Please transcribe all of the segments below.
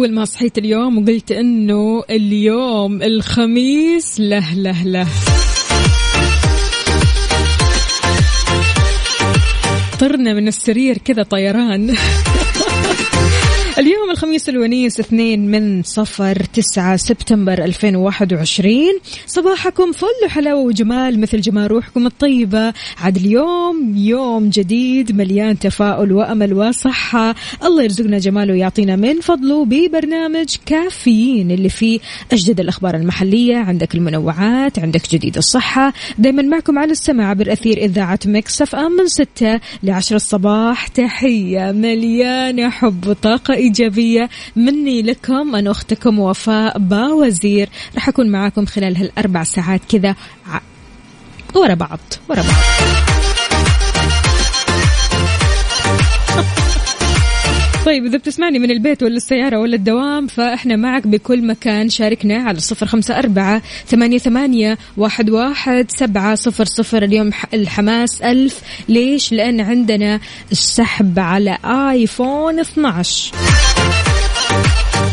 أول ما صحيت اليوم وقلت إنه اليوم الخميس له له له. طرنا من السرير كذا طيران. اليوم الخميس الونيس اثنين من صفر تسعة سبتمبر 2021 صباحكم فل وحلاوة وجمال مثل جمال روحكم الطيبة. عاد اليوم يوم جديد مليان تفاؤل وأمل وصحة. الله يرزقنا جماله ويعطينا من فضله ببرنامج كافيين اللي فيه أجدد الأخبار المحلية. عندك المنوعات عندك جديد الصحة. دايما معكم على السماع عبر أثير إذاعة مكسف أم من ستة لعشرة الصباح. تحية مليانة حب وطاقة إيجابية. مني لكم أنا أختكم وفاء باوزير راح أكون معاكم خلال هالأربع ساعات كذا ع- ورا بعض ورا بعض. طيب إذا بتسمعني من البيت ولا السيارة ولا الدوام فإحنا معك بكل مكان. شاركنا على صفر خمسة أربعة ثمانية, ثمانية واحد, واحد سبعة صفر صفر. اليوم الحماس ألف. ليش؟ لأن عندنا السحب على آيفون 12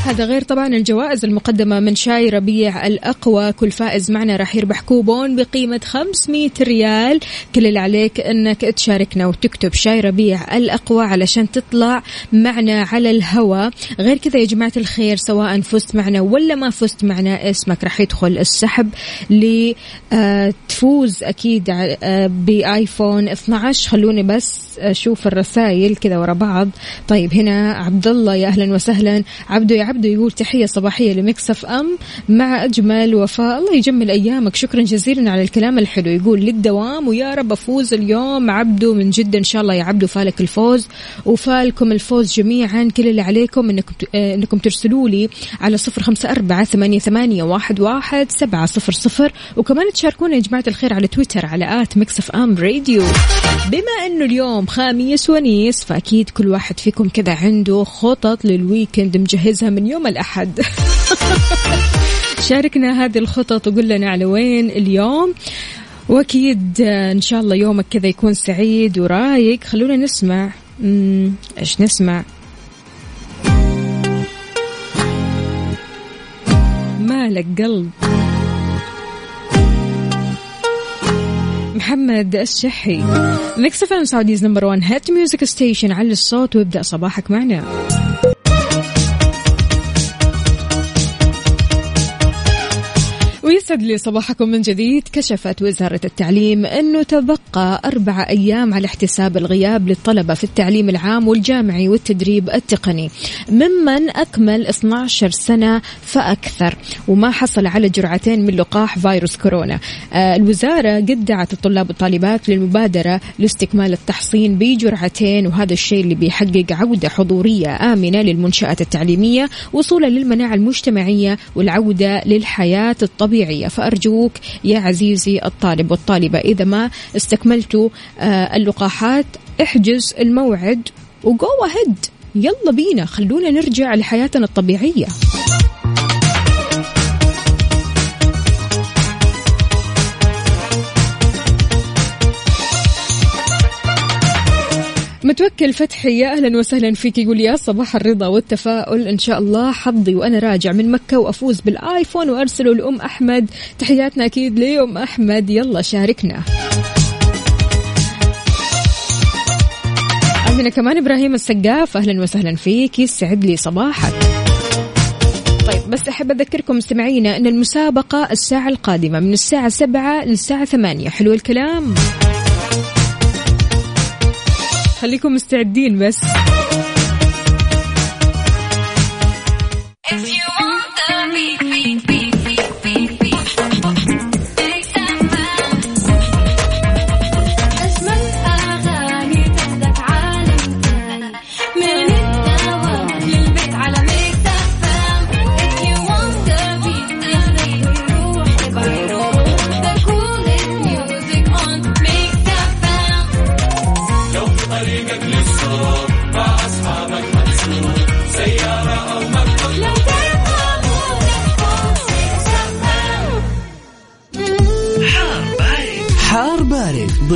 هذا غير طبعا الجوائز المقدمة من شاي ربيع الأقوى. كل فائز معنا راح يربح كوبون بقيمة 500 ريال. كل اللي عليك أنك تشاركنا وتكتب شاي ربيع الأقوى علشان تطلع معنا على الهواء. غير كذا يا جماعة الخير سواء فزت معنا ولا ما فزت معنا اسمك راح يدخل السحب لتفوز أكيد ع- آه، بآيفون 12 خلوني بس أشوف الرسائل كذا ورا بعض. طيب هنا عبد الله يا أهلا وسهلا. عبدو يا عبدو يقول تحية صباحية لمكسف أم مع أجمل وفاء. الله يجمل أيامك. شكرا جزيلا على الكلام الحلو. يقول للدوام ويا رب أفوز اليوم. عبدو من جدا إن شاء الله. يا عبدو فالك الفوز وفالكم الفوز جميعا. كل اللي عليكم إنكم آه، إنكم ترسلوا لي على صفر خمسة أربعة ثمانية, ثمانية واحد, واحد سبعة صفر صفر. وكمان تشاركونا يا جماعة الخير على تويتر على at Mix FM Radio. بما إنه اليوم خميس ونيس فأكيد كل واحد فيكم كذا عنده خطط لل weekend مجهزها من يوم الأحد. شاركنا هذه الخطط وقول لنا على وين اليوم. وأكيد آه، إن شاء الله يومك كذا يكون سعيد ورايق. خلونا نسمع. إيش نسمع؟ مالك قلب. محمد الشحي. Mix FM Saudi's number 1 hit music station. على الصوت وابدأ صباحك معنا. ويسعد لي صباحكم من جديد. كشفت وزارة التعليم أنه تبقى أربع أيام على احتساب الغياب للطلبة في التعليم العام والجامعي والتدريب التقني. ممن أكمل 12 سنة فأكثر. وما حصل على جرعتين من لقاح فيروس كورونا. آه، الوزارة قد دعت الطلاب والطالبات للمبادرة لاستكمال التحصين بجرعتين وهذا الشيء اللي بيحقق عودة حضورية آمنة للمنشآت التعليمية وصولا للمناعة المجتمعية والعودة للحياة الطبيعية. فأرجوك يا عزيزي الطالب والطالبة إذا ما استكملتوا آه، اللقاحات احجز الموعد وجو أهد. يلا بينا خلونا نرجع لحياتنا الطبيعية. متوكل فتحي يا أهلا وسهلا فيك. يقول يا صباح الرضا والتفاؤل. إن شاء الله حظي وأنا راجع من مكة وأفوز بالآيفون وارسله لأم أحمد. تحياتنا أكيد لأم أحمد. يلا شاركنا. عندنا كمان إبراهيم السقاف. أهلا وسهلا فيك. يسعد لي صباحك. طيب بس أحب أذكركم مستمعينا أن المسابقة الساعة القادمة من الساعة سبعة للساعة ثمانية. حلو الكلام. خليكم مستعدين بس.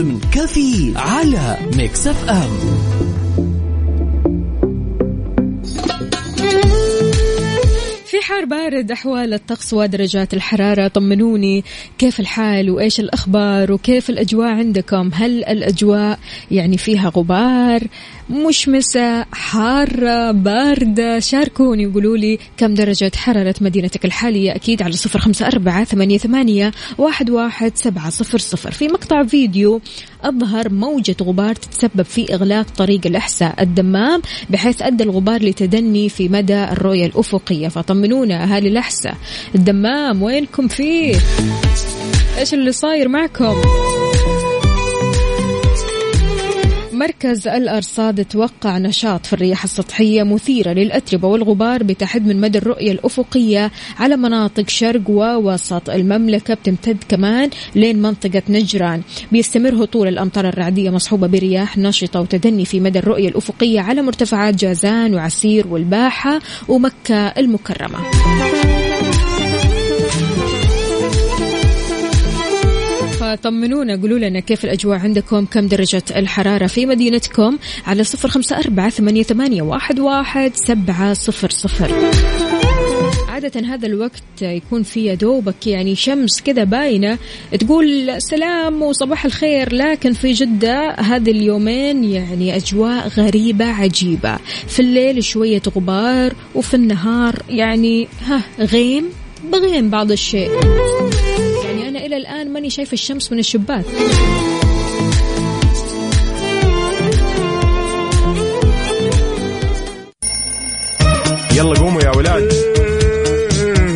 ضمن كافيين على Mix FM. في حار بارد أحوال الطقس ودرجات الحرارة طمنوني. كيف الحال؟ وإيش الأخبار؟ وكيف الأجواء عندكم؟ هل الأجواء يعني فيها غبار؟ مشمسة حارة باردة. شاركوني وقولوا لي كم درجة حرارة مدينتك الحالية؟ أكيد على صفر خمسة أربعة ثمانية, ثمانية واحد, واحد سبعة صفر صفر. في مقطع فيديو أظهر موجة غبار تتسبب في إغلاق طريق الأحساء الدمام بحيث أدى الغبار لتدني في مدى الرؤية الأفقية. فطمنونا أهالي الأحساء. الدمام وينكم فيه؟ إيش اللي صاير معكم؟ مركز الأرصاد توقع نشاط في الرياح السطحية مثيرة للأتربة والغبار بتحد من مدى الرؤية الأفقية على مناطق شرق ووسط المملكة بتمتد كمان لين منطقة نجران. بيستمر هطول الأمطار الرعدية مصحوبة برياح نشطة وتدني في مدى الرؤية الأفقية على مرتفعات جازان وعسير والباحة ومكة المكرمة. فطمنونا قولوا لنا كيف الأجواء عندكم كم درجة الحرارة في مدينتكم؟ على صفر خمسة أربعة ثمانية, ثمانية واحد, واحد سبعة صفر صفر. عادة هذا الوقت يكون فيه دوبك يعني شمس كذا باينة تقول سلام وصباح الخير لكن في جدة هذه اليومين يعني أجواء غريبة عجيبة. في الليل شوية غبار وفي النهار يعني ها غيم بغيم بعض الشيء. إلى الآن ماني شايفة الشمس من الشباك. يلا قوموا يا ولاد.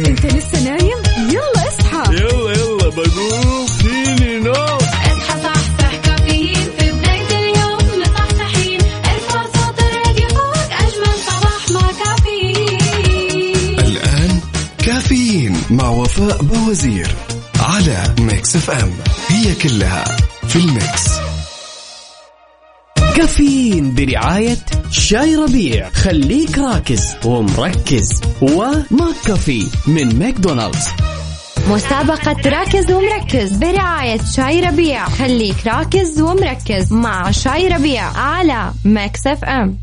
أنت لسه نايم؟ يلا اصحى. يلا يلا بقوم فيني نوم. اصحى صحصح كافيين في بداية اليوم مصحصحين ارفع صوت الراديو فوق أجمل صباح مع كافيين. الآن كافيين مع وفاء بوزير. على Mix FM. هي كلها في ال mix. كافيين برعاية شاي ربيع. خليك راكز ومركز. و McCafé من ماكدونالدز. مسابقة راكز ومركز برعاية شاي ربيع. خليك راكز ومركز مع شاي ربيع على Mix FM.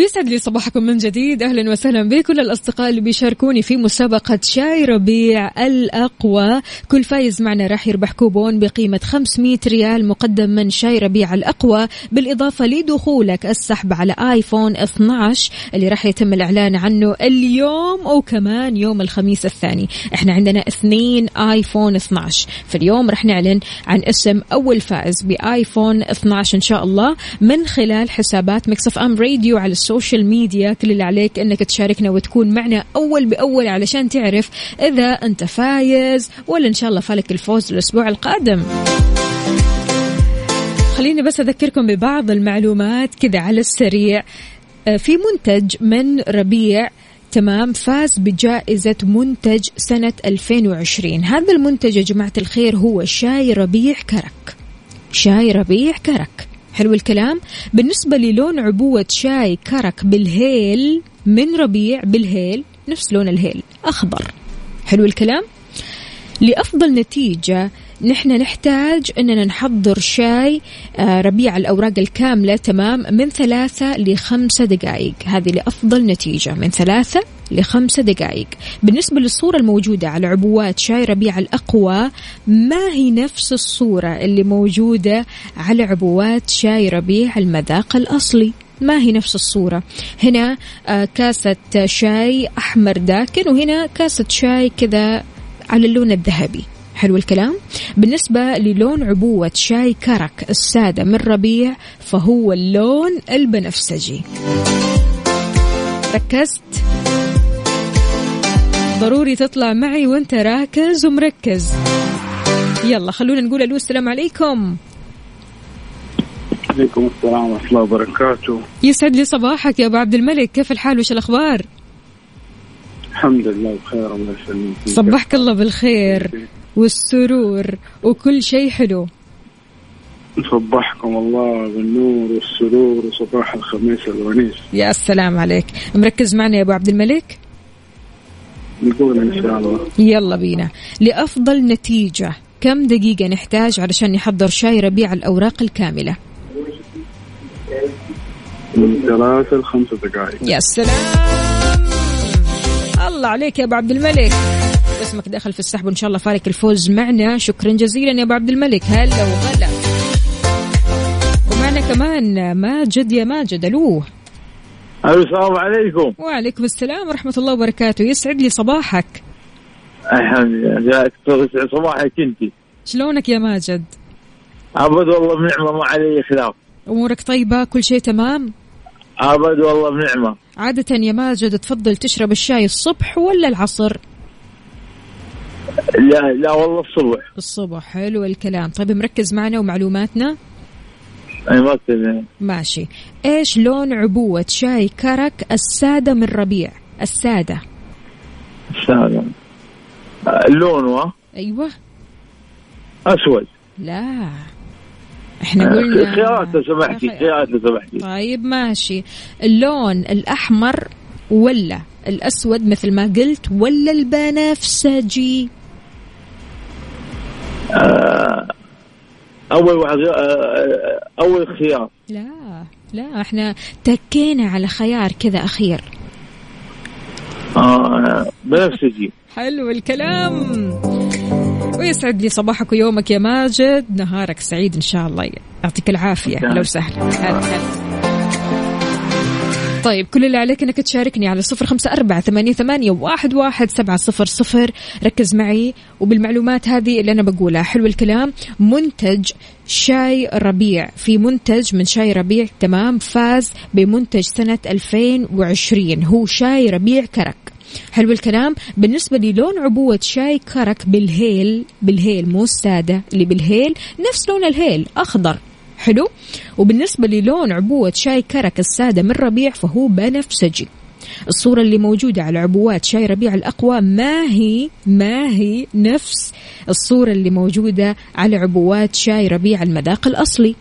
ويسعد لي صباحكم من جديد. أهلا وسهلا بكل الأصدقاء اللي بيشاركوني في مسابقة شاي ربيع الأقوى. كل فايز معنا راح يربح كوبون بقيمة 500 ريال مقدم من شاي ربيع الأقوى بالإضافة لدخولك السحب على آيفون 12 اللي راح يتم الإعلان عنه اليوم وكمان يوم الخميس الثاني. إحنا عندنا اثنين آيفون 12 في اليوم راح نعلن عن اسم أول فائز بآيفون 12 إن شاء الله من خلال حسابات Mix FM Radio على ال social media كل اللي عليك إنك تشاركنا وتكون معنا أول بأول علشان تعرف إذا أنت فايز ولا إن شاء الله فالك الفوز الأسبوع القادم. خليني بس أذكركم ببعض المعلومات كذا على السريع. آه، في منتج من ربيع تمام فاز بجائزة منتج سنة 2020 هذا المنتج يا جماعة الخير هو شاي ربيع كرك. شاي ربيع كرك. حلو الكلام. بالنسبة للون عبوة شاي كرك بالهيل من ربيع بالهيل نفس لون الهيل. أخضر. حلو الكلام. لأفضل نتيجة نحن نحتاج أننا نحضر شاي آه، ربيع الأوراق الكاملة تمام من ثلاثة لخمسة دقائق. هذه لأفضل نتيجة من ثلاثة لخمسة دقائق. بالنسبة للصورة الموجودة على عبوات شاي ربيع الأقوى ما هي نفس الصورة اللي موجودة على عبوات شاي ربيع المذاق الأصلي؟ ما هي نفس الصورة؟ هنا آه، كاسة شاي أحمر داكن وهنا كاسة شاي كذا على اللون الذهبي. حلو الكلام؟ بالنسبة للون عبوة شاي كرك السادة من ربيع فهو اللون البنفسجي. ركزت؟ ضروري تطلع معي وانت راكز ومركز. يلا خلونا نقول ألو السلام عليكم. عليكم السلام ورحمة الله وبركاته. يسعد لي صباحك يا أبو عبد الملك. كيف الحال؟ وش الأخبار؟ الحمد لله بخير الله يسلمك. صبحك الله بالخير والسرور وكل شيء حلو. صبحكم الله بالنور والسرور وصباح الخميس الونيس. يا السلام عليك. مركز معنا يا أبو عبد الملك؟ نقول إن شاء الله. يلا بينا. لأفضل نتيجة كم دقيقة نحتاج علشان نحضر شاي ربيع الأوراق الكاملة؟ من ثلاثة لخمسة دقائق. يا سلام! الله عليك يا أبو عبد الملك. اسمك داخل في السحب وإن شاء الله فارق الفوز معنا. شكرا جزيلا يا أبو عبد الملك. هلا وغلا. ومعنا كمان ماجد يا ماجد. ألوه السلام عليكم. وعليكم السلام ورحمة الله وبركاته. يسعد لي صباحك. الحمد لله. يسعد صباحك أنت. شلونك يا ماجد؟ أبد والله بنعمة ما علي خلاف. أمورك طيبة؟ كل شيء تمام؟ أبد والله بنعمة. عادة يا ماجد تفضل تشرب الشاي الصبح ولا العصر؟ لا لا والله الصبح. الصبح. حلو الكلام. طيب مركز معنا ومعلوماتنا. أي ما أدري. ماشي. إيش لون عبوة شاي كرك السادة من ربيع؟ السادة. سلام اللون ها أيوه. أسود. لا. إحنا قلنا خيارات لو سمحتي خيارات. لو سمحتي. طيب ماشي. اللون الأحمر ولا؟ الأسود مثل ما قلت ولا البنفسجي؟ أول واحد آه، أول خيار. لا لا إحنا تكينا على خيار كذا أخير. آه بنفسجي حلو الكلام. ويسعد لي صباحك ويومك يا ماجد. نهارك سعيد إن شاء الله. يعطيك العافية. لو سهلا هلا هلا. طيب. كل اللي عليك إنك تشاركني على صفر خمسة أربعة ثمانية, ثمانية واحد, واحد سبعة صفر صفر. ركز معي وبالمعلومات هذه اللي أنا بقولها. حلو الكلام. منتج شاي ربيع. في منتج من شاي ربيع تمام فاز بمنتج سنة 2020 هو شاي ربيع كرك. حلو الكلام. بالنسبة للون عبوة شاي كرك بالهيل بالهيل مو السادة اللي بالهيل نفس لون الهيل أخضر. حلو. وبالنسبة للون عبوة شاي كرك السادة من ربيع فهو بنفسجي. الصورة اللي موجودة على عبوات شاي ربيع الأقوى ما هي ما هي نفس الصورة اللي موجودة على عبوات شاي ربيع المذاق الأصلي.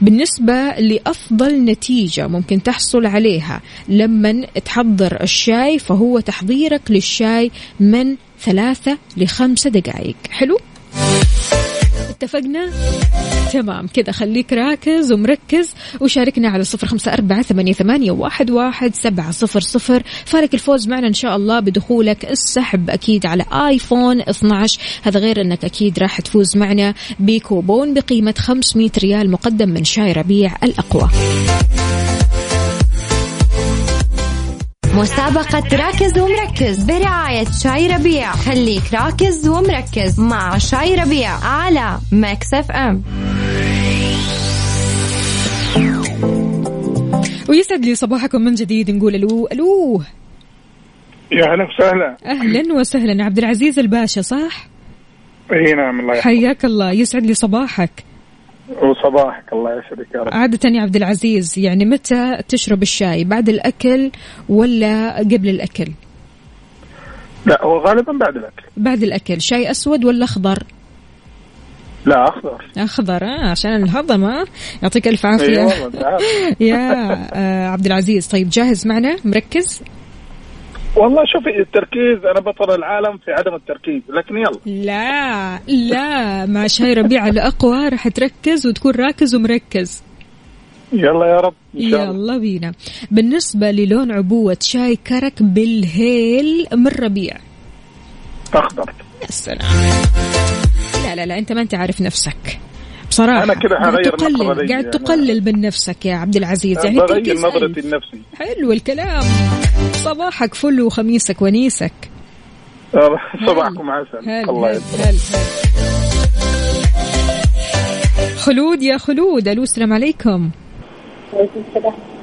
بالنسبة لأفضل نتيجة ممكن تحصل عليها لما تحضر الشاي فهو تحضيرك للشاي من ثلاثة لخمسة دقائق. حلو؟ اتفقنا؟ تمام كذا خليك راكز ومركز وشاركنا على صفر خمسة أربعة ثمانية, ثمانية واحد, واحد سبعة صفر صفر. فارق الفوز معنا إن شاء الله بدخولك السحب أكيد على آيفون 12 هذا غير أنك أكيد راح تفوز معنا بكوبون بقيمة 500 ريال مقدم من شاي ربيع الأقوى. مسابقة راكز ومركز برعاية شاي ربيع. خليك راكز ومركز مع شاي ربيع على Mix FM. ويسعد لي صباحكم من جديد. نقول ألو ألو. يا هلا وسهلا. أهلا وسهلا. عبد العزيز الباشا صح؟ أي نعم الله يحفظك. حياك الله. يسعد لي صباحك. وصباحك الله يسعدك يا رب. عادة يا عبد العزيز يعني متى تشرب الشاي؟ بعد الأكل ولا قبل الأكل؟ لا هو غالبا بعد الأكل. بعد الأكل. شاي أسود ولا أخضر؟ لا أخضر. أخضر آه عشان الهضم آه. يعطيك والله تعال. يا آه عبد العزيز طيب جاهز معنا؟ مركز؟ والله شوفي التركيز أنا بطل العالم في عدم التركيز لكن يلا. لا لا مع شاي ربيع الأقوى راح تركز وتكون راكز ومركز. يلا يا رب إن شاء الله. يلا بينا. بالنسبة للون عبوة شاي كرك بالهيل من ربيع. أخضر. يا سلام. لا لا لا أنت ما أنت عارف نفسك. بصراحة. أنا كده قاعد هغير تقلل نظرتي قاعد أنا. تقلل من نفسك يا عبد العزيز. يعني بغير نظرتي. لنفسي. حلو الكلام. صباحك فل وخميسك ونيسك. صباحكم عسل. هل الله هل يسلمك. خلود يا خلود ألو السلام عليكم.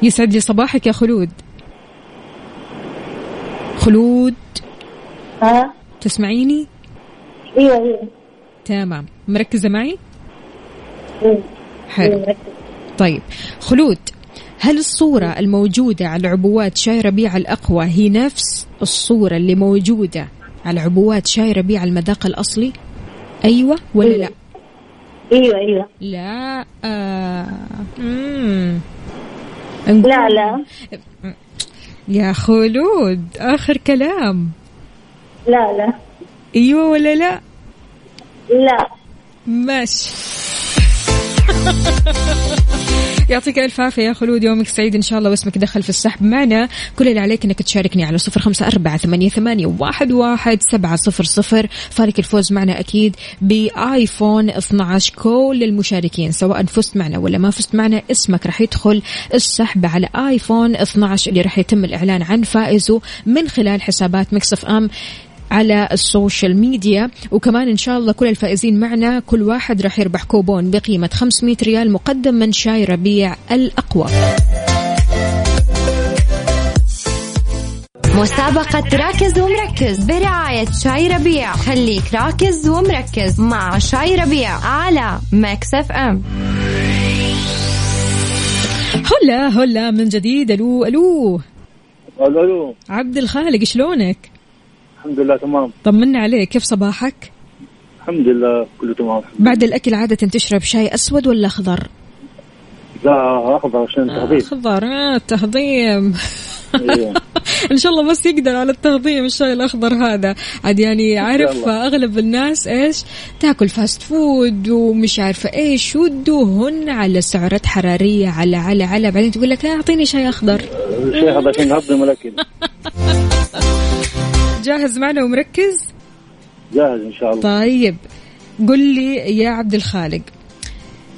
يسعد لي صباحك يا خلود. خلود. ها؟ تسمعيني؟ أيوه أيوه. تمام. مركزة معي. حلو. طيب. خلود هل الصورة الموجودة على عبوات شاي ربيع الأقوى هي نفس الصورة اللي موجودة على عبوات شاي ربيع المذاق الأصلي؟ أيوة ولا لا؟ أيوه أيوه. لا آه. مم. لا لا. يا خلود آخر كلام. لا لا. أيوه ولا لا؟ لا. ماشي. يعطيك ألف عافية يا خلود يومك سعيد إن شاء الله واسمك دخل في السحب معنا. كل اللي عليك إنك تشاركني على صفر خمسة أربعة ثمانية, ثمانية واحد, واحد سبعة صفر صفر. فالك الفوز معنا أكيد بآيفون 12 كل المشاركين سواء فزت معنا ولا ما فزت معنا اسمك راح يدخل السحب على آيفون 12 اللي راح يتم الإعلان عن فائزه من خلال حسابات مكسف أم. على ال social media. وكمان إن شاء الله كل الفائزين معنا كل واحد راح يربح كوبون بقيمة 500 ريال مقدم من شاي ربيع الأقوى. مسابقة راكز ومركز برعاية شاي ربيع. خليك راكز ومركز مع شاي ربيع على Mix FM هلا هلا من جديد. ألو ألو. ألو ألو. عبد الخالق شلونك؟ الحمد لله تمام. طمنا عليك كيف صباحك؟ الحمد لله كله تمام بعد الأكل عادة تشرب شاي أسود ولا أخضر؟ لا أخضر عشان تخفيف أخضر آه التهضيم. أيوة. إن شاء الله بس يقدر على التهضيم الشاي الأخضر هذا. عاد يعني عارف. اغلب الناس إيش؟ تاكل fast food ومش عارفة إيش ودهن على سعرات حرارية على على على. بعدين تقول لك "آه، أعطيني شاي أخضر. الشيء هذا عشان يهضم الأكل. جاهز معنا ومركز جاهز إن شاء الله طيب قل لي يا عبد الخالق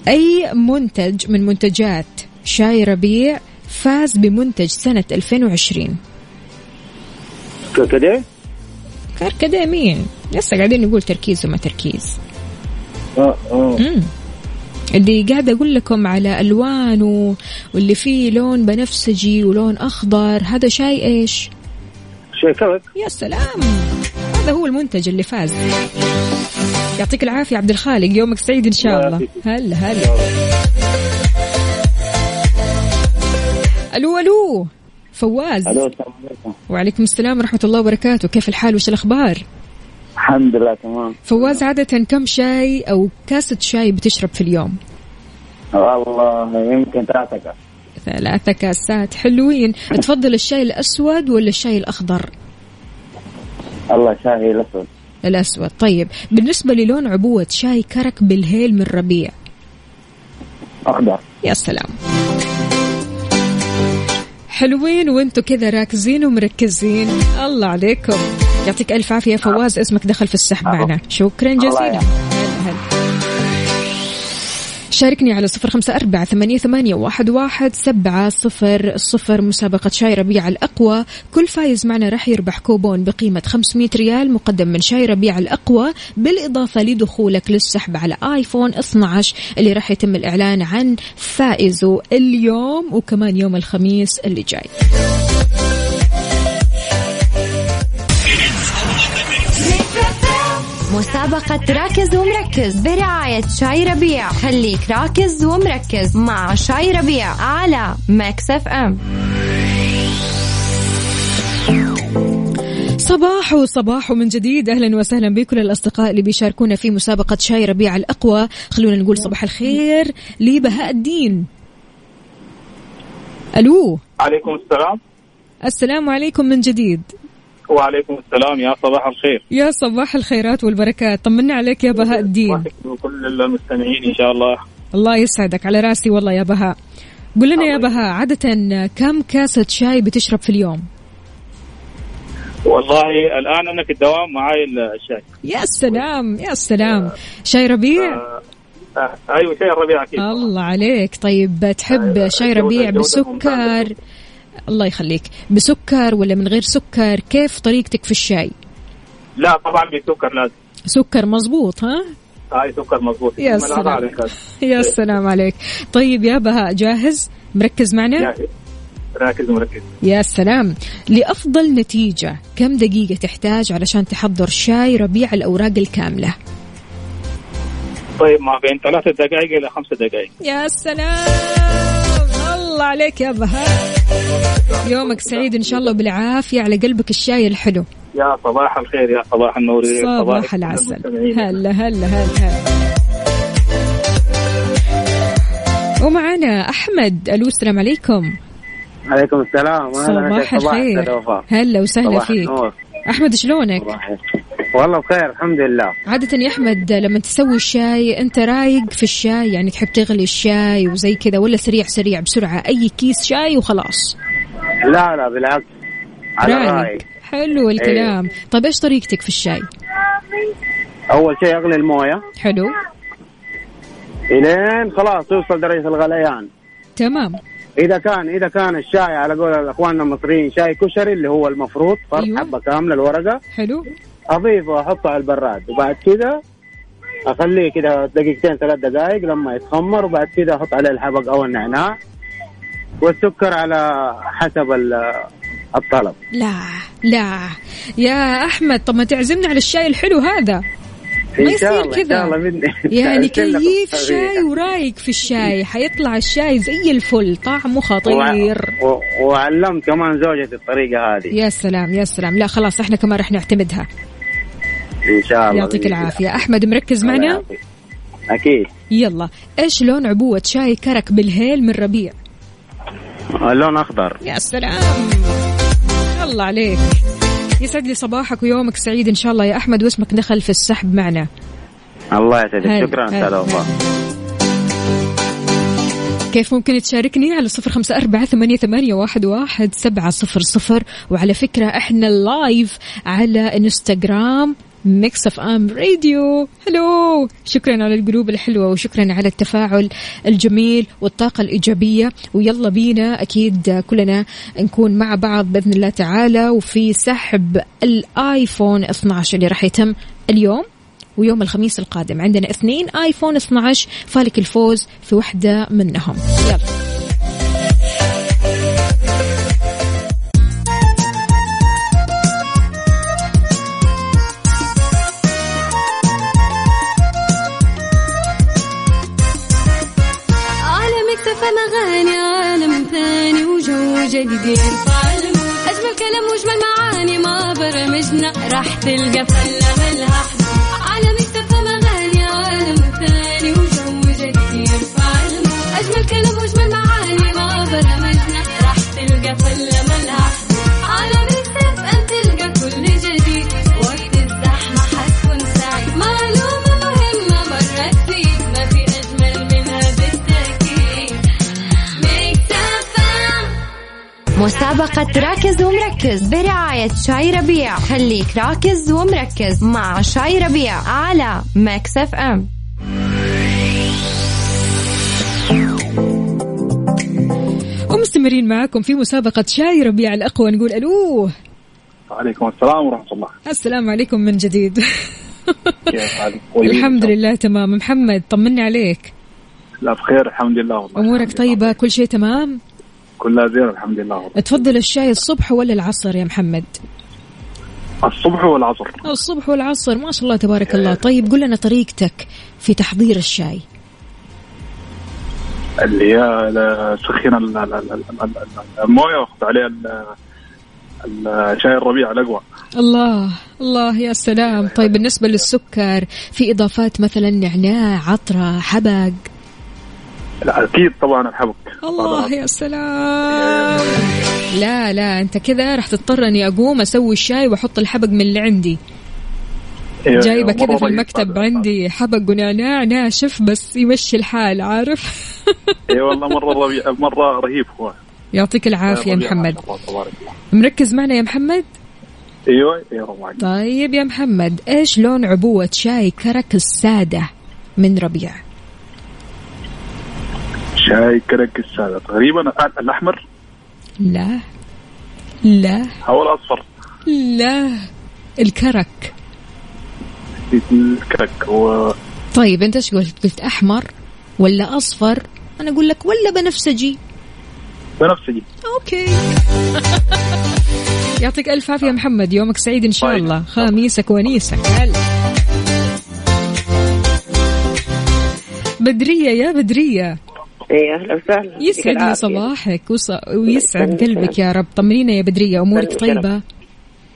أي منتج من منتجات شاي ربيع فاز بمنتج سنة 2020 كده كركديه مين؟ لسه قاعدين نقول تركيز وما تركيز آه آه. اللي قاعدة أقول لكم على ألوان و... واللي فيه لون بنفسجي ولون أخضر هذا شاي إيش؟ شيء كرك يا سلام. هذا هو المنتج اللي فاز. يعطيك العافية عبد الخالق. يومك سعيد إن شاء الله. هلا هلا. ألو ألو. فواز. ألو السلام عليكم. وعليكم السلام ورحمة الله وبركاته. كيف الحال؟ وش الأخبار؟ الحمد لله تمام. فواز عادة كم شاي أو كاسة شاي بتشرب في اليوم؟ والله يمكن ثلاثة كاس ثلاثة كاسات حلوين. تفضل الشاي الأسود ولا الشاي الأخضر؟ الله شاهي الأسود. الأسود. طيب بالنسبة للون عبوة شاي كرك بالهيل من ربيع. أخضر. يا سلام. حلوين وأنتم كذا راكزين ومركزين. الله عليكم. يعطيك ألف عافية. فواز اسمك دخل في السحب معنا. شكرا جزيلا. شاركني على صفر خمسة أربعة ثمانية, ثمانية واحد, واحد سبعة صفر صفر. مسابقة شاي ربيع الأقوى. كل فايز معنا راح يربح كوبون بقيمة 500 ريال مقدم من شاي ربيع الأقوى بالإضافة لدخولك للسحب على آيفون 12 اللي راح يتم الإعلان عن فائزه اليوم وكمان يوم الخميس اللي جاي. مسابقة راكز ومركز برعاية شاي ربيع. خليك راكز ومركز مع شاي ربيع على Mix FM. صباح وصباح من جديد. أهلا وسهلا بكل الأصدقاء اللي بيشاركونا في مسابقة شاي ربيع الأقوى. خلونا نقول صباح الخير لبهاء الدين. ألو؟ عليكم السلام. السلام عليكم من جديد. وعليكم السلام. يا صباح الخير. يا صباح الخيرات والبركات. طمنا عليك يا بهاء الدين. وكل المستمعين إن شاء الله. الله يسعدك. على راسي والله يا بهاء. قل لنا يا بهاء عادة كم كاسة شاي بتشرب في اليوم؟ والله الآن أنا في الدوام معاي الشاي. يا سلام يا سلام. شاي ربيع؟ آه، آه، أيوه شاي الربيع أكيد. الله عليك. طيب تحب أيوة، شاي ربيع بسكر. الله يخليك. بسكر ولا من غير سكر؟ كيف طريقتك في الشاي؟ لا طبعا بسكر لازم سكر مزبوط ها؟ هاي سكر مضبوط يا سلام. يا سلام عليك. طيب يا بهاء جاهز؟ مركز معنا؟ جاهز. راكز ومركز. يا سلام. لأفضل نتيجة كم دقيقة تحتاج علشان تحضر شاي ربيع الأوراق الكاملة؟ طيب ما بين ثلاثة دقائق إلى خمسة دقائق. يا سلام. الله عليك يا بهاء. يومك سعيد إن شاء الله بالعافية على قلبك الشاي الحلو. يا صباح الخير يا صباح النور يا صباح العسل. هلا هلا هلا هلا. ومعنا أحمد ألو السلام عليكم. عليكم السلام. صباح الخير. هلا وسهلا صباح فيك. النور. أحمد شلونك؟ والله بخير الحمد لله. عادة يا أحمد لما تسوي الشاي أنت رايق في الشاي؟ يعني تحب تغلي الشاي وزي كذا ولا سريع سريع بسرعة؟ أي كيس شاي وخلاص. لا لا بالعكس. على رايق. حلو الكلام. طيب إيش طريقتك في الشاي؟ أول شيء أغلي الموية. حلو. إلين خلاص يوصل درجة الغليان. تمام. إذا كان إذا كان الشاي على قول اخواننا المصريين شاي كشري اللي هو المفروض فرق أيوة. حبة كاملة الورقة. حلو. اضيفه وأحطه على البراد. وبعد كذا أخليه كذا دقيقتين ثلاث دقائق لما يتخمر. وبعد كذا أحط عليه الحبق أو النعناع. والسكر على حسب ال- الطلب. لا لا. يا أحمد طب ما تعزمنا على الشاي الحلو هذا. ما يصير كذا. يعني كيف. شاي ورايق في الشاي؟ حيطلع الشاي زي الفل طعمه خطير. و- وعلمت كمان زوجتي الطريقة هذه. يا سلام يا سلام. لا خلاص إحنا كمان رح نعتمدها. إن شاء الله يعطيك الله. العافية. أحمد مركز الله معنا. أكيد. يلا. إيش لون عبوة شاي كرك بالهيل من ربيع؟ اللون أخضر. يا سلام. الله عليك. يسعد لي صباحك ويومك سعيد إن شاء الله. يا أحمد واسمك دخل في السحب معنا. الله يسعدك. شكرا أستاذ وفاء كيف ممكن تشاركني على صفر خمسة أربعة ثمانية, ثمانية واحد, واحد سبعة صفر صفر؟ وعلى فكرة إحنا live على انستغرام Mix FM Radio هلو شكرا على القلوب الحلوة وشكرا على التفاعل الجميل والطاقة الإيجابية. ويلا بينا. أكيد كلنا نكون مع بعض بإذن الله تعالى. وفي سحب الآيفون 12 اللي راح يتم اليوم ويوم الخميس القادم. عندنا اثنين آيفون 12 فالك الفوز في واحدة منهم. يلا. وجو جديد أجمل كلام وأجمل معاني ما برمجنا راح تلقى فله ملها عالم اكتفى اغاني عالم ثاني وجو جديد. أجمل كلام وأجمل معاني مع برنامجنا راح تلقى فله ملها مسابقة راكز ومركز برعاية شاي ربيع. خليك راكز ومركز مع شاي ربيع على Mix FM. ومستمرين معكم في مسابقة شاي ربيع الأقوى نقول ألوه وعليكم السلام ورحمة الله. السلام عليكم من جديد. كيف حالك؟ طيبين الحمد. لله تمام. محمد طمني عليك. لا بخير الحمد لله والله. لله. طيبة؟ كل شيء تمام؟ كلها زين الحمد لله. تفضل الشاي الصبح ولا العصر يا محمد؟ الصبح والعصر. الصبح والعصر ما شاء الله تبارك الله. طيب قل لنا طريقتك في تحضير الشاي. اللي هي سخن ال- ال- ال- ال- ال- الموية وأخذ عليها شاي الربيع الأقوى. الله الله يا سلام. طيب بالنسبة للسكر في إضافات مثلا نعناع عطرة حبق؟ لا أكيد طبعا الحبك الله يا سلام. لا لا أنت كذا راح تضطر اني أقوم أسوي الشاي وأحط الحبق من اللي عندي. إيه، جايبه كذا في المكتب هذا. عندي حبق ونعناع ناشف بس يمشي الحال عارف؟ اي والله مرة ربيع مرة رهيب هو. يعطيك العافية محمد. مركز معنا يا محمد؟ أيوه أيوه. طيب يا محمد إيش لون عبوة شاي كرك السادة من ربيع؟ شاي كرك السادة. تقريبا الأحمر؟ لا. لا. أو الأصفر؟ لا. الكرك. الكرك و طيب أنت إيش قلت؟ قلت أحمر ولا أصفر؟ أنا أقول لك ولا بنفسجي. بنفسجي. أوكي. يعطيك ألف عافية يا محمد. يومك سعيد إن شاء طيب. الله. خميسك ونيسك. هلا بدرية يا بدرية. إيه أهلا وسهلا. يسعد لي صباحك وص... ويسعد قلبك يا رب. طمنينا يا يا رب. طيبة؟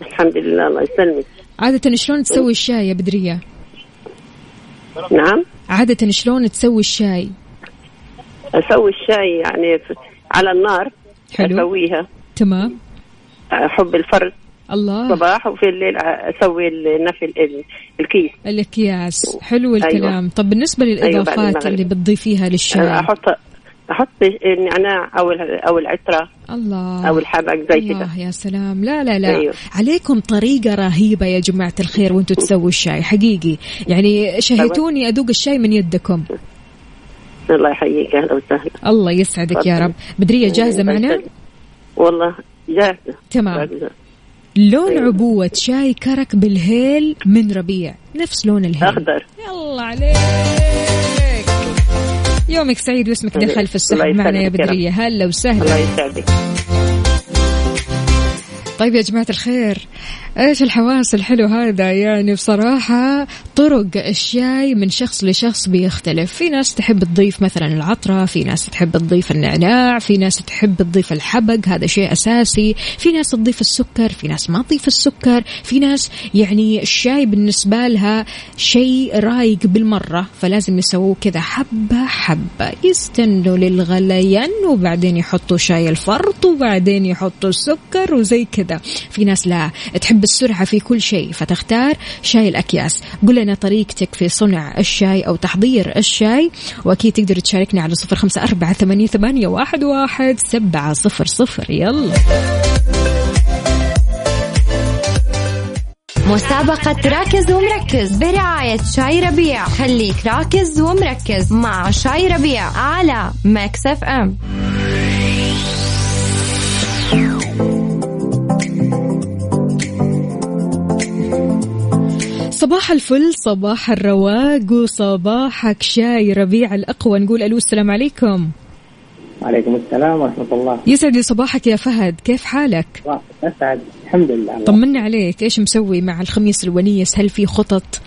الحمد لله الله يسلمك. عادة شلون تسوي الشاي يا بدرية؟ نعم؟ عادة شلون تسوي الشاي؟ أسوي الشاي يعني على النار حلو. أسويها. تمام. أحب الفرد الله. صباح وفي الليل أسوي النفي ال- الكيس. الأكياس. حلو أيوة. الكلام. طب بالنسبة أيوة، للإضافات المغرب. اللي بتضيفيها للشاي؟ أحط أحط النعناع أو أو العطرة. الله. أو الحبق زي كذا الله يا سلام. لا لا لا. أيوه. عليكم طريقة رهيبة يا جماعة الخير وأنتم تسووا الشاي. حقيقي. يعني شهيتوني أذوق الشاي من يدكم. الله يحييك. أهلا وسهلا. الله يسعدك يا رب. بدرية جاهزة معنا؟ والله جاهزة. تمام. لون عبوة شاي كرك بالهيل من ربيع. نفس لون الهيل. أخضر. يلا عليك. يومك سعيد واسمك دخل في السحب الله معنا يا. بدرية. هلا الله وسهلا يسعدك. طيب يا جماعة الخير إيش الحواس الحلو هذا يعني بصراحة طرق الشاي من شخص لشخص بيختلف. في ناس تحب تضيف مثلا العطرة في ناس تحب تضيف النعناع في ناس تحب تضيف الحبق هذا شيء أساسي. في ناس تضيف السكر في ناس ما تضيف السكر. في ناس يعني الشاي بالنسبة لها شيء رايق بالمرة فلازم يسووه كذا حبة حبة. يستنوا للغليان وبعدين يحطوا شاي الفرط وبعدين يحطوا السكر وزي كذا. في ناس لا تحب السرعة في كل شيء فتختار شاي الأكياس. قل لنا طريقتك في صنع الشاي أو تحضير الشاي وأكيد تقدر تشاركنا على صفر خمسة أربعة ثمانية, واحد, سبعة صفر صفر. يلا. مسابقة راكز ومركز برعاية شاي ربيع. خليك راكز ومركز مع شاي ربيع على Mix FM. صباح الفل صباح الرواق وصباحك شاي ربيع الأقوى. نقول ألو السلام عليكم. وعليكم السلام ورحمة الله. يسعد صباحك يا فهد. كيف حالك؟ أسعد. الحمد لله. طمنا عليك. إيش مسوي مع الخميس الونيس؟ هل في خطط؟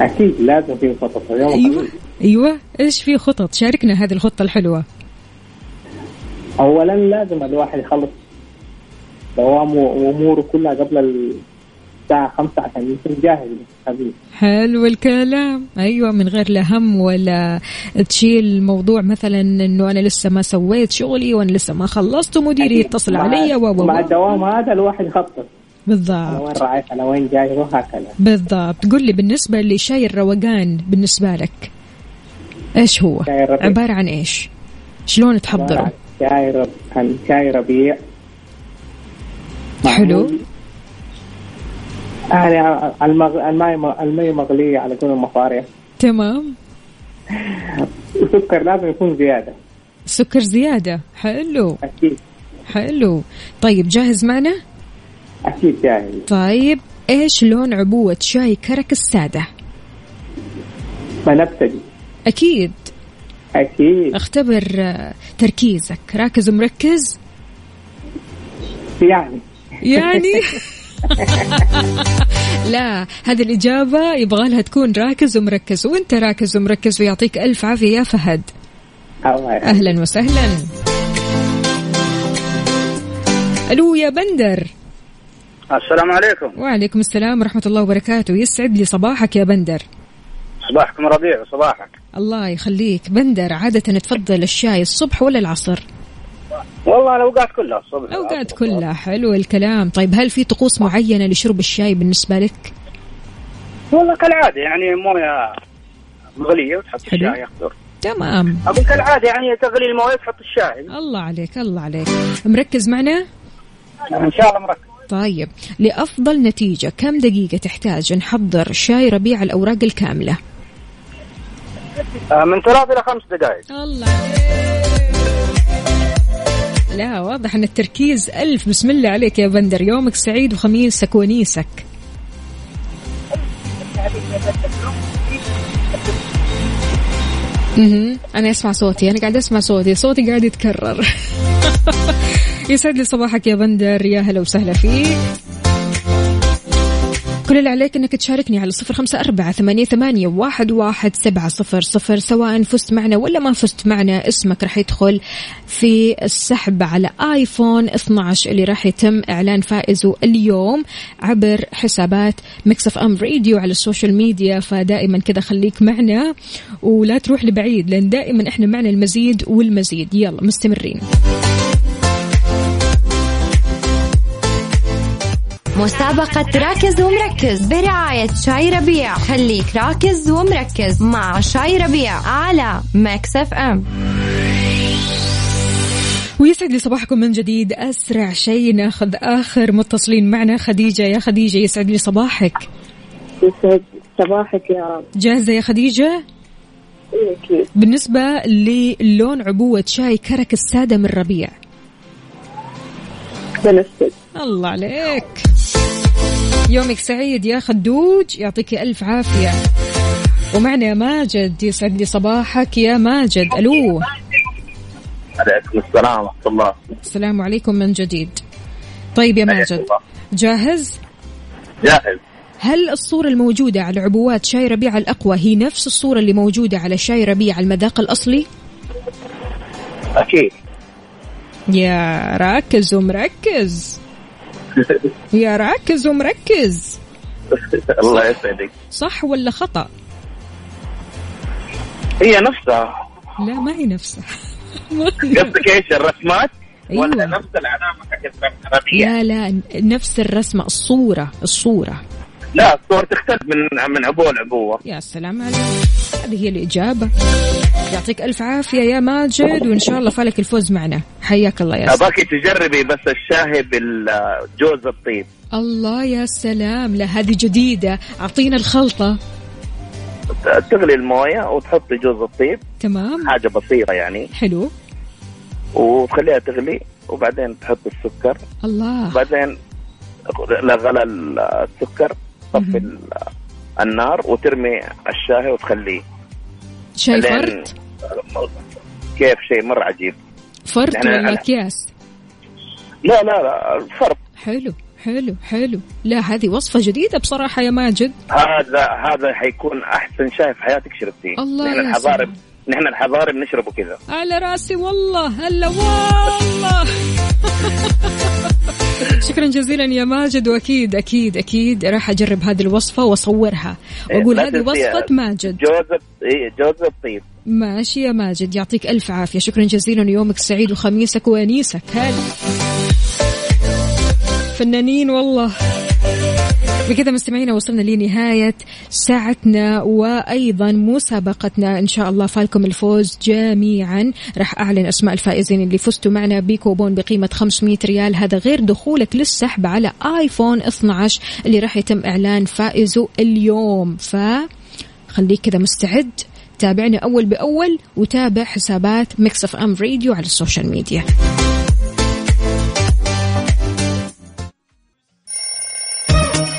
أكيد لازم في خطط. اليوم أيوه. خميس. أيوه. إيش في خطط؟ شاركنا هذه الخطة الحلوة. أولا لازم الواحد يخلص دوامه وأموره كلها قبل خمسة عشان يكون جاهز. حلو الكلام. أيوه من غير لا هم ولا تشيل الموضوع مثلا إنه أنا لسه ما سويت شغلي وأنا لسه ما خلصت ومديري يتصل علي و مع الدوام هذا الواحد يخطط. بالضبط. وين رايح؟ أنا وين جاي؟ وهكذا. بالضبط. قل لي بالنسبة لشاي الروقان بالنسبة لك إيش هو. عبارة عن إيش؟ شلون تحضره؟ شاي رب... عن شاي ربيع. حلو. يعني المغ... الماء المي مغلية على كل المصاريف تمام. السكر لازم يكون زيادة. سكر زيادة. حلو. أكيد. حلو. طيب جاهز معنا؟ أكيد جاهز. طيب إيش لون عبوة شاي كرك السادة؟ بنبتدي. أكيد. أكيد. اختبر آه، تركيزك. راكز ومركز؟ يعني. يعني؟ لا هذه الإجابة يبغى لها تكون راكز ومركز. وأنت راكز ومركز ويعطيك ألف عافية يا فهد. أهلا وسهلا. ألو يا بندر. السلام عليكم. وعليكم السلام ورحمة الله وبركاته. يسعد لي صباحك يا بندر. صباحكم ربيع وصباحك الله يخليك. بندر عادة تفضل الشاي الصبح ولا العصر؟ والله الأوقات كلها الصبح. الأوقات كلها حلو الكلام. طيب هل في طقوس معينة لشرب الشاي بالنسبة لك؟ والله كالعادة يعني موية مغلية وتحط حلو. الشاي يخضر تمام. أقول كالعادة يعني تغلي الموية وتحط الشاي. الله عليك الله عليك. مركز معنا؟ إن شاء الله مركز. طيب لأفضل نتيجة كم دقيقة تحتاج نحضر شاي ربيع الأوراق الكاملة؟ آه، من ثلاث إلى خمس دقائق. الله لا واضح أن التركيز ألف. بسم الله عليك يا بندر. يومك سعيد وخميسك ونيسك أها أنا أسمع صوتي أنا قاعد أسمع صوتي. صوتي قاعد يتكرر. يسعد لي صباحك يا بندر. يا هلا وسهلا فيك. كل اللي عليك إنك تشاركني على صفر خمسة أربعة ثمانية, ثمانية واحد, واحد سبعة صفر صفر سواء فزت معنا ولا ما فزت معنا اسمك راح يدخل في السحب على آيفون 12 اللي راح يتم إعلان فائزه اليوم عبر حسابات Mix FM Radio على ال social media فدائما كذا خليك معنا ولا تروح لبعيد لأن دائما إحنا معنا المزيد والمزيد. يلا مستمرين. مسابقة راكز ومركز برعاية شاي ربيع. خليك راكز ومركز مع شاي ربيع على Mix FM. ويسعد لي صباحكم من جديد. أسرع شيء ناخذ آخر متصلين معنا. خديجة يا خديجة يسعد لي صباحك. يسعد صباحك يا رب. جاهزة يا خديجة؟ إيه أكيد بالنسبة للون عبوة شاي كرك السادة من ربيع. بنفسد الله عليك. يومك سعيد يا خدوج. يعطيك ألف عافية. ومعنا يا ماجد يسعد لي صباحك يا ماجد. ألو. عليكم السلام ورحمة الله. السلام عليكم من جديد. طيب يا ماجد جاهز؟ جاهز. هل الصورة الموجودة على عبوات شاي ربيع الأقوى هي نفس الصورة اللي موجودة على شاي ربيع المذاق الأصلي؟ أكيد. يا راكز ومركز. يا راكز ومركز. الله يسعدك. صح ولا خطأ؟ هي نفسها. لا ما هي نفسها. قصدك إيش الرسمات؟ ولا أيوة. نفس العلامة حقت ربيع لا لا نفس الرسمة الصورة الصورة. لا الصور تختلف من من عبوة لعبوة. يا سلام عليك. هذه هي الإجابة. يعطيك ألف عافية يا ماجد وإن شاء الله فالك الفوز معنا. حياك الله يا سلام. ابغاك تجربي بس الشاي بالجوز الطيب. الله يا سلام. لا هذه جديدة. أعطينا الخلطة. تغلي الموية وتحطي جوز الطيب. تمام. حاجة بسيطة يعني. حلو. وتخليها تغلي وبعدين تحط السكر. الله. بعدين لا غلى السكر. طفي ال- النار وترمي الشاي وتخليه. شاي لين- فرد؟ كيف شيء مره عجيب. فرد يعني ولا أكياس لا لا لا فرق حلو حلو حلو. لا هذه وصفة جديدة بصراحة يا ماجد. هذا هذا حيكون أحسن شاي في حياتك شربتيه. الله يا الحضارب سلام. نحن الحضارب بنشربه كذا على رأسي والله هلا والله. شكرا جزيلا يا ماجد وأكيد أكيد أكيد راح أجرب هذه الوصفة وأصورها. وأقول لا هذه. وصفة ماجد. جوز إيه، جوز الطيب ماشي يا ماجد يعطيك ألف عافية. شكرا جزيلا ويومك سعيد وخميسك وأنيسك. هلا. فنانين والله. بكذا مستمعينا وصلنا لنهاية ساعتنا وأيضا مسابقتنا. إن شاء الله فالكم الفوز جميعا. راح أعلن أسماء الفائزين اللي فزتوا معنا بكوبون بقيمة 500 ريال. هذا غير دخولك للسحب على آيفون 12 اللي راح يتم إعلان فائزه اليوم. فخليك كذا مستعد. تابعنا أول بأول وتابع حسابات Mix FM Radio على السوشيال ميديا.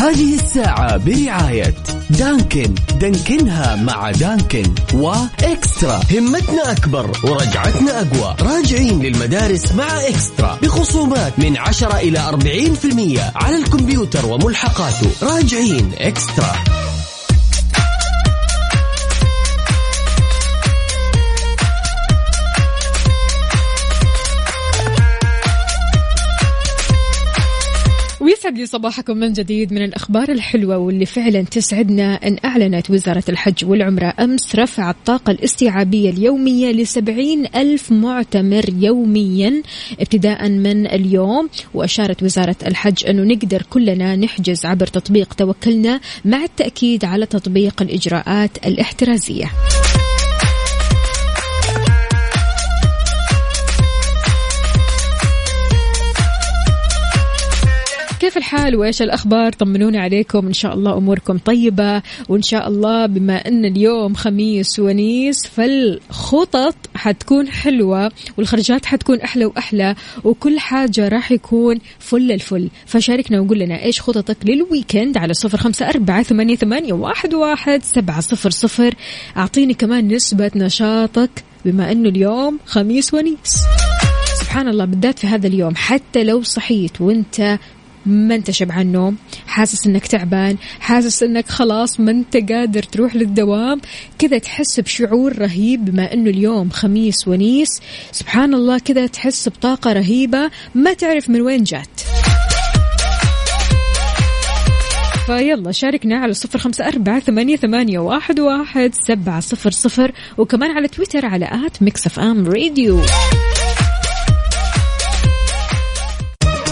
هذه الساعة برعاية دانكن. دانكنها مع دانكن وإكسترا. همتنا أكبر ورجعتنا أقوى. راجعين للمدارس مع إكسترا. بخصومات من 10 إلى 40% على الكمبيوتر وملحقاته. راجعين إكسترا. ويسعد لي صباحكم من جديد من الأخبار الحلوة واللي فعلا تسعدنا. أن أعلنت وزارة الحج والعمرة أمس رفع الطاقة الاستيعابية اليومية لسبعين ألف معتمر يوميا ابتداء من اليوم. وأشارت وزارة الحج أنه نقدر كلنا نحجز عبر تطبيق توكلنا مع التأكيد على تطبيق الإجراءات الاحترازية. كيف الحال وإيش الأخبار؟ طمنونا عليكم. إن شاء الله أموركم طيبة. وإن شاء الله بما أن اليوم خميس ونيس فالخطط حتكون حلوة والخرجات حتكون أحلى وأحلى وكل حاجة راح يكون فل الفل. فشاركنا وقول لنا إيش خططك للويكند على صفر خمسة أربعة ثمانية, ثمانية واحد, واحد سبعة صفر صفر. أعطيني كمان نسبة نشاطك بما انه اليوم خميس ونيس. سبحان الله بالذات في هذا اليوم حتى لو صحيت وانت ما انت شبعان نوم حاسس انك تعبان حاسس انك خلاص ما انت قادر تروح للدوام. كذا تحس بشعور رهيب بما انه اليوم خميس ونيس. سبحان الله كذا تحس بطاقة رهيبة ما تعرف من وين جات. فيلا شاركنا على صفر خمسة أربعة ثمانية, ثمانية واحد, واحد سبعة صفر صفر وكمان على تويتر على at Mix FM Radio.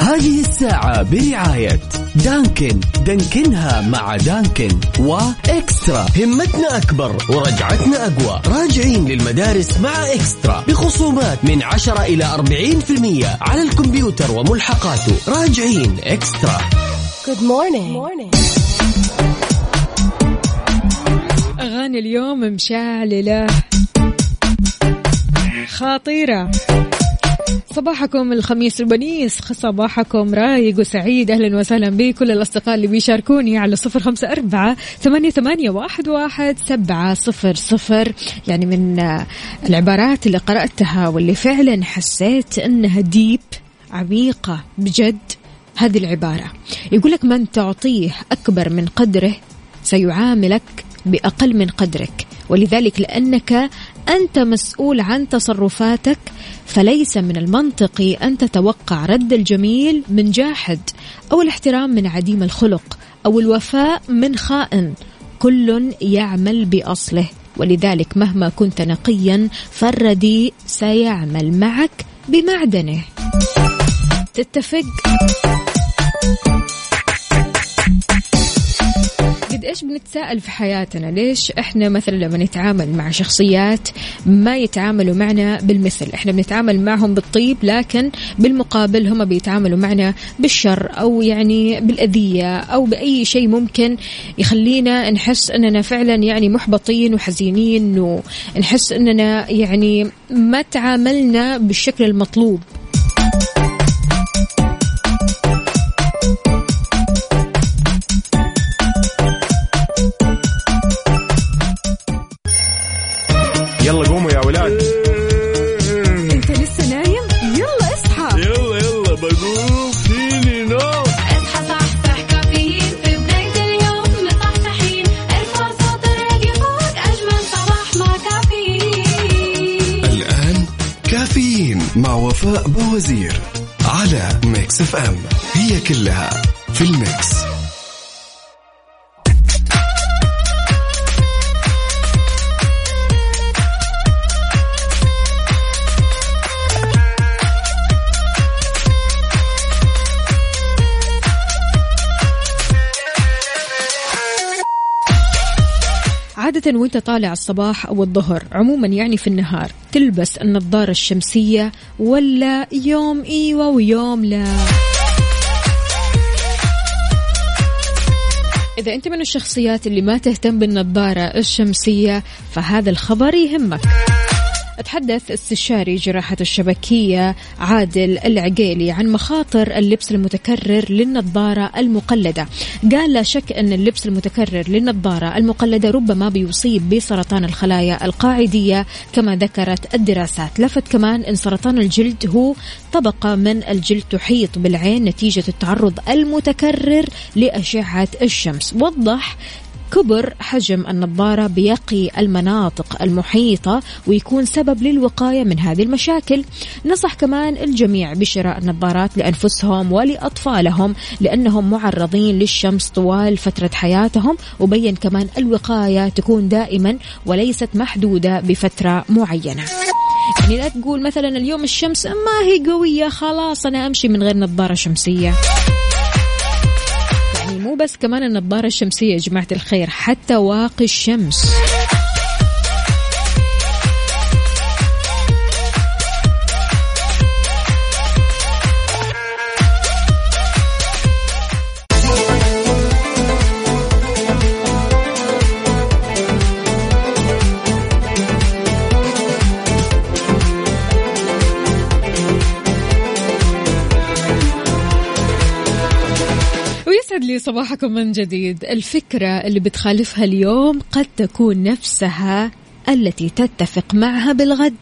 هذه الساعة برعاية دانكن. دانكنها مع دانكن و eXtra. همتنا أكبر ورجعتنا أقوى. راجعين للمدارس مع eXtra. بخصومات من 10 إلى 40% على الكمبيوتر وملحقاته. راجعين eXtra. Good morning. Good morning. أغاني اليوم مشعللة. خطيرة. صباحكم الخميس البنيس صباحكم رايق وسعيد. أهلا وسهلا بكل الأصدقاء اللي بيشاركوني على صفر خمسة أربعة ثمانية, ثمانية واحد, واحد سبعة صفر صفر. يعني من العبارات اللي قرأتها واللي فعلا حسيت أنها ديب عميقة بجد هذه العبارة. يقول لك من تعطيه أكبر من قدره سيعاملك بأقل من قدرك. ولذلك لأنك أنت مسؤول عن تصرفاتك فليس من المنطقي أن تتوقع رد الجميل من جاحد أو الاحترام من عديم الخلق أو الوفاء من خائن. كل يعمل بأصله ولذلك مهما كنت نقيا فالردي سيعمل معك بمعدنه. تتفق؟ قد إيش بنتساءل في حياتنا؟ ليش إحنا مثلا لما نتعامل مع شخصيات ما يتعاملوا معنا بالمثل؟ إحنا بنتعامل معهم بالطيب لكن بالمقابل هم بيتعاملوا معنا بالشر أو يعني بالأذية أو بأي شيء ممكن يخلينا نحس إننا فعلا يعني محبطين وحزينين ونحس إننا يعني ما تعاملنا بالشكل المطلوب. طالع الصباح أو الظهر عموما يعني في النهار تلبس النظارة الشمسية ولا يوم إيوة ويوم لا؟ إذا أنت من الشخصيات اللي ما تهتم بالنظارة الشمسية فهذا الخبر يهمك. تحدث استشاري جراحة الشبكية عادل العقيلي عن مخاطر اللبس المتكرر للنظارة المقلدة. قال لا شك أن اللبس المتكرر للنظارة المقلدة ربما بيصيب بسرطان الخلايا القاعدية كما ذكرت الدراسات. لفت كمان أن سرطان الجلد هو طبقة من الجلد تحيط بالعين نتيجة التعرض المتكرر لأشعة الشمس. وضح كبر حجم النظارة بيقي المناطق المحيطة ويكون سبب للوقاية من هذه المشاكل. نصح كمان الجميع بشراء النظارات لأنفسهم ولأطفالهم لأنهم معرضين للشمس طوال فترة حياتهم وبين كمان الوقاية تكون دائما وليست محدودة بفترة معينة. يعني لا تقول مثلا اليوم الشمس ما هي قوية خلاص أنا أمشي من غير نظارة شمسية. يعني مو بس كمان النظارة الشمسية يا جماعة الخير حتى واقي الشمس. صباحكم من جديد. الفكرة اللي بتخالفها اليوم قد تكون نفسها التي تتفق معها بالغد.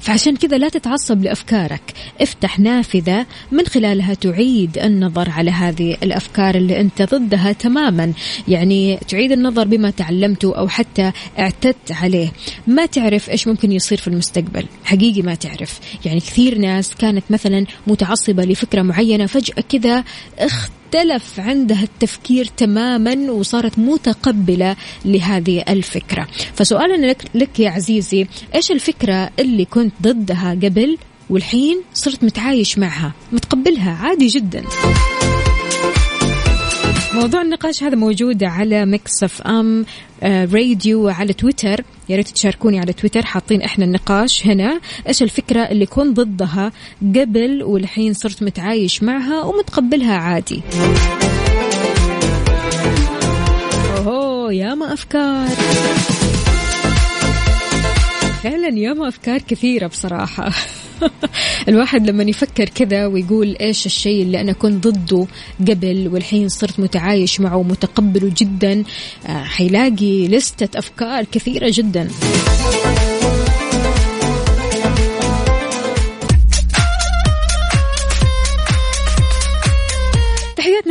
فعشان كذا لا تتعصب لأفكارك. افتح نافذة من خلالها تعيد النظر على هذه الأفكار اللي أنت ضدها تماما. يعني تعيد النظر بما تعلمته أو حتى اعتدت عليه. ما تعرف إيش ممكن يصير في المستقبل. حقيقي ما تعرف. يعني كثير ناس كانت مثلا متعصبة لفكرة معينة فجأة كذا اختلف عندها التفكير تماما وصارت متقبلة لهذه الفكرة. فسؤالنا لك, لك يا عزيزي إيش الفكرة اللي كنت ضدها قبل والحين صرت متعايش معها؟ متقبلها؟ عادي جدا. موضوع النقاش هذا موجود على Mix FM Radio وعلى تويتر يا ريت تشاركوني على تويتر حاطين إحنا النقاش هنا. إيش الفكرة اللي كنت ضدها قبل والحين صرت متعايش معها ومتقبلها عادي؟ اوه ياما أفكار. فعلا ياما أفكار كثيرة بصراحة. الواحد لما يفكر كذا ويقول إيش الشيء اللي أنا كنت ضده قبل والحين صرت متعايش معه ومتقبله جدا آه، حيلاقي لستة أفكار كثيرة جدا.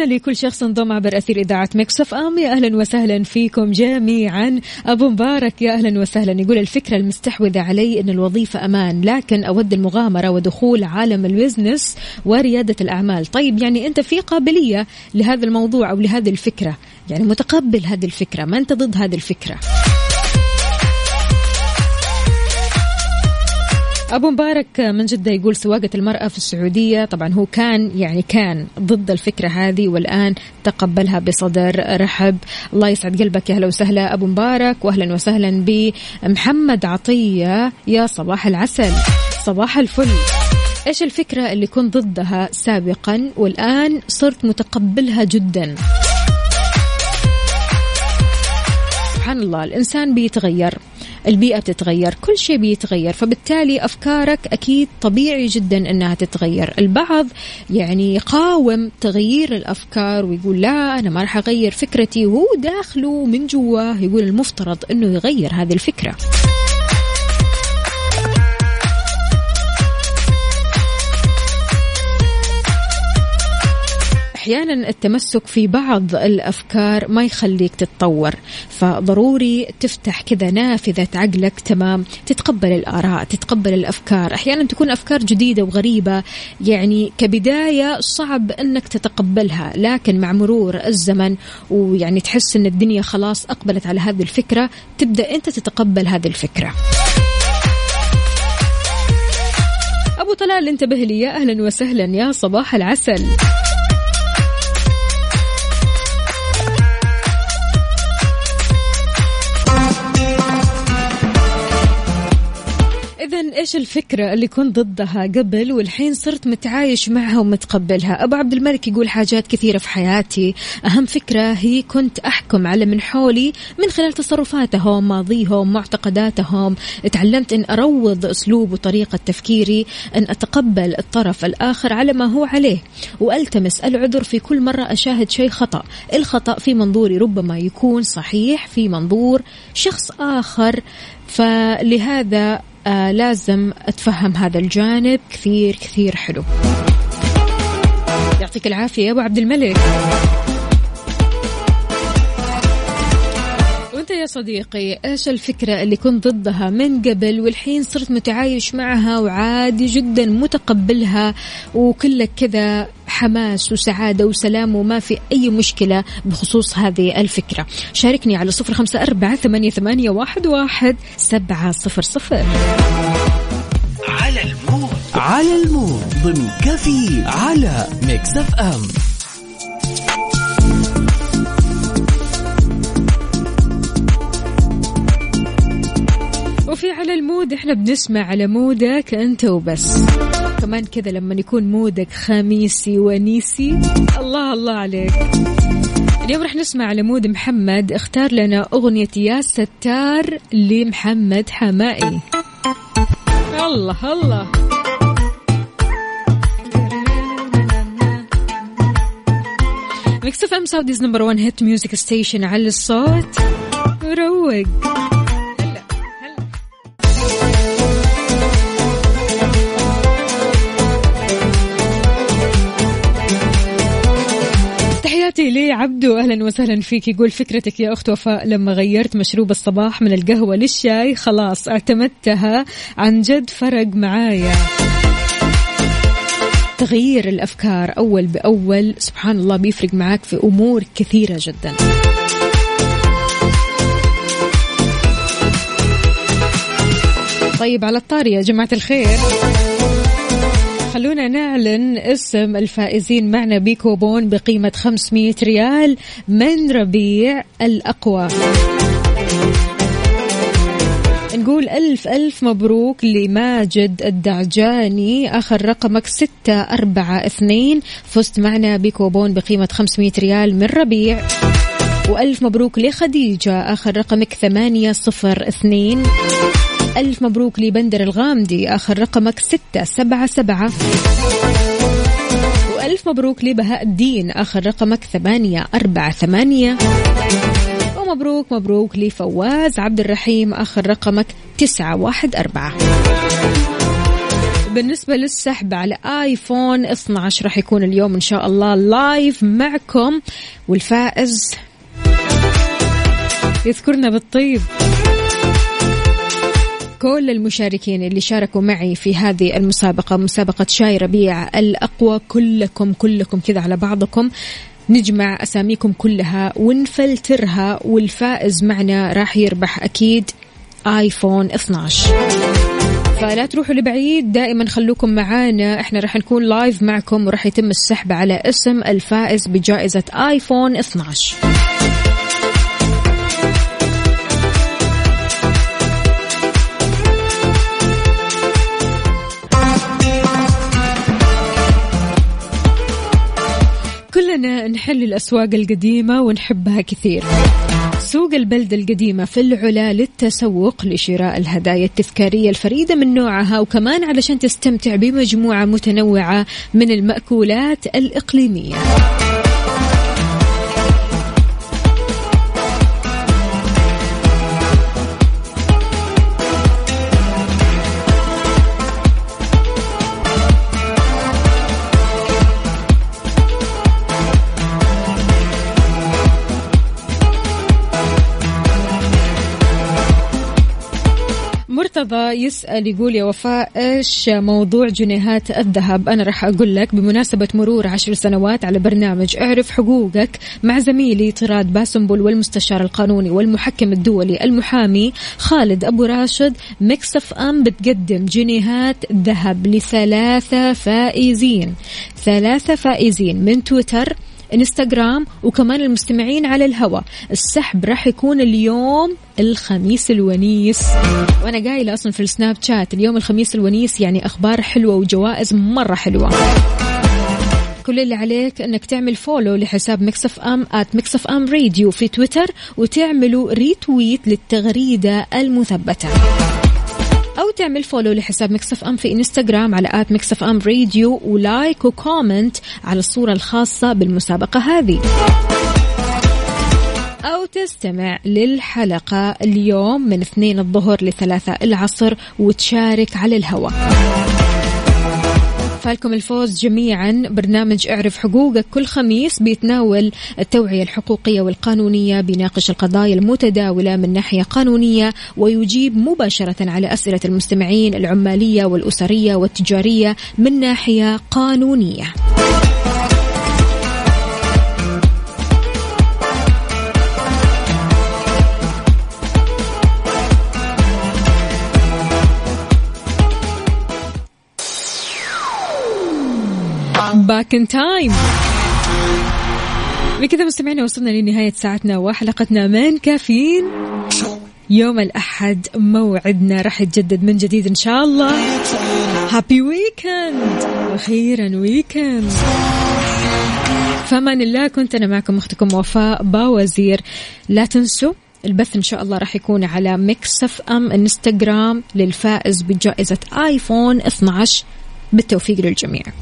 تحياتنا لكل شخص انضم عبر أثير إذاعة Mix FM. يا أهلا وسهلا فيكم جميعا. أبو مبارك يا أهلا وسهلا. يقول الفكرة المستحوذة علي أن الوظيفة أمان لكن أود المغامرة ودخول عالم ال business وريادة الأعمال. طيب يعني أنت في قابلية لهذا الموضوع أو لهذه الفكرة؟ يعني متقبل هذه الفكرة؟ ما أنت ضد هذه الفكرة؟ أبو مبارك من جدة يقول سواقة المرأة في السعودية طبعا هو كان يعني كان ضد الفكرة هذه والآن تقبلها بصدر رحب. الله يسعد قلبك يا أهلا وسهلا. أبو مبارك وأهلا وسهلا بمحمد عطية. يا صباح العسل صباح الفل. إيش الفكرة اللي كنت ضدها سابقا والآن صرت متقبلها جدا؟ سبحان الله الإنسان بيتغير. البيئة بتتغير كل شيء بيتغير فبالتالي أفكارك أكيد طبيعي جدا أنها تتغير. البعض يعني يقاوم تغيير الأفكار ويقول لا أنا ما راح أغير فكرتي وهو داخله من جواه يقول المفترض أنه يغير هذه الفكرة. أحيانا التمسك في بعض الأفكار ما يخليك تتطور فضروري تفتح كذا نافذة عقلك تمام؟ تتقبل الآراء تتقبل الأفكار. أحيانا تكون أفكار جديدة وغريبة يعني كبداية صعب إنك تتقبلها لكن مع مرور الزمن ويعني تحس إن الدنيا خلاص أقبلت على هذه الفكرة تبدأ أنت تتقبل هذه الفكرة. أبو طلال انتبه لي. يا أهلا وسهلا. يا صباح العسل. إذا إيش الفكرة اللي كنت ضدها قبل والحين صرت متعايش معها ومتقبلها؟ أبو عبد الملك يقول حاجات كثيرة في حياتي. أهم فكرة هي كنت أحكم على من حولي من خلال تصرفاتهم ماضيهم معتقداتهم. تعلمت أن أروض أسلوب وطريقة تفكيري أن أتقبل الطرف الآخر على ما هو عليه وألتمس العذر في كل مرة أشاهد شيء خطأ. الخطأ في منظوري ربما يكون صحيح في منظور شخص آخر. فلهذا آه لازم أتفهم هذا الجانب كثير كثير حلو. يعطيك العافية يا أبو عبد الملك. يا صديقي إيش الفكرة اللي كنت ضدها من قبل والحين صرت متعايش معها وعادي جدا متقبلها وكلك كذا حماس وسعادة وسلام وما في أي مشكلة بخصوص هذه الفكرة؟ شاركني على صفر خمسة أربعة ثمانية, واحد سبعة صفر صفر. على ال mood على ال mood ضمن كافيين على Mix FM. وفي على ال mood إحنا بنسمع على mood ك أنت وبس. كمان كذا لما يكون mood ك خميسي ونيسي الله الله عليك. اليوم رح نسمع على mood محمد اختار لنا أغنية يا ستار لمحمد حماقي. الله الله. Mix FM Saudi's number 1 hit music station على الصوت. روق. تحياتي لي عبدو أهلا وسهلا فيك. يقول فكرتك يا أخت وفاء لما غيرت مشروب الصباح من القهوة للشاي خلاص اعتمدتها عن جد فرق معايا. تغيير الأفكار أول بأول سبحان الله بيفرق معاك في أمور كثيرة جدا. طيب على الطاري يا جماعة الخير. خلونا نعلن اسم الفائزين معنا بكوبون بقيمة 500 ريال من ربيع الأقوى. نقول ألف ألف مبروك لماجد الدعجاني. آخر رقمك ستة أربعة اثنين. فزت معنا بكوبون بقيمة 500 ريال من ربيع. وألف مبروك لخديجة. آخر رقمك ثمانية صفر اثنين. ألف مبروك لبندر الغامدي. آخر رقمك ستة سبعة سبعة. وألف مبروك لبهاء الدين. آخر رقمك ثمانية أربعة ثمانية. ومبروك مبروك لفواز عبد الرحيم. آخر رقمك تسعة واحد أربعة. بالنسبة للسحب على آيفون 12 راح يكون اليوم إن شاء الله لايف معكم. والفائز يذكرنا بالطيب. كل المشاركين اللي شاركوا معي في هذه المسابقة مسابقة شاي ربيع الأقوى كلكم كلكم كذا على بعضكم. نجمع أساميكم كلها ونفلترها والفائز معنا راح يربح أكيد آيفون 12 فلا تروحوا لبعيد دائما خلوكم معانا. إحنا راح نكون لايف معكم وراح يتم السحب على اسم الفائز بجائزة آيفون 12 كلنا نحل الأسواق القديمة ونحبها كثير. سوق البلدة القديمة في العلا للتسوق لشراء الهدايا التذكارية الفريدة من نوعها وكمان علشان تستمتع بمجموعة متنوعة من المأكولات الإقليمية. مرتضى يسأل يقول يا وفاء إيش موضوع جنيهات الذهب؟ أنا راح أقول لك بمناسبة مرور عشر سنوات على برنامج اعرف حقوقك مع زميلي طراد باسنبل والمستشار القانوني والمحكم الدولي المحامي خالد أبو راشد. Mix FM بتقدم جنيهات ذهب لثلاثة فائزين. ثلاثة فائزين من تويتر انستغرام وكمان المستمعين على الهواء السحب راح يكون اليوم الخميس الونيس. وأنا قايلة أصلا في السناب شات اليوم الخميس الونيس يعني أخبار حلوة وجوائز مرة حلوة. كل اللي عليك إنك تعمل follow لحساب Mix FM at Mix FM Radio في تويتر وتعملوا retweet للتغريدة المثبتة. أو تعمل follow لحساب Mix FM في إنستغرام على at Mix FM Radio و like و comment على الصورة الخاصة بالمسابقة هذه. أو تستمع للحلقة اليوم من اثنين الظهر لثلاثة العصر وتشارك على الهواء. فالكم الفوز جميعا. برنامج اعرف حقوقك كل خميس بيتناول التوعية الحقوقية والقانونية بيناقش القضايا المتداولة من ناحية قانونية ويجيب مباشرة على أسئلة المستمعين العمالية والأسرية والتجارية من ناحية قانونية. Back in time بكذا مستمعينا وصلنا لنهاية ساعتنا وحلقتنا من كافيين. يوم الأحد موعدنا راح يتجدد من جديد إن شاء الله. Happy weekend أخيرا weekend فمان الله كنت أنا معكم أختكم وفاء باوزير. لا تنسوا البث إن شاء الله راح يكون على Mix FM إنستغرام للفائز بجائزة آيفون 12 بالتوفيق للجميع.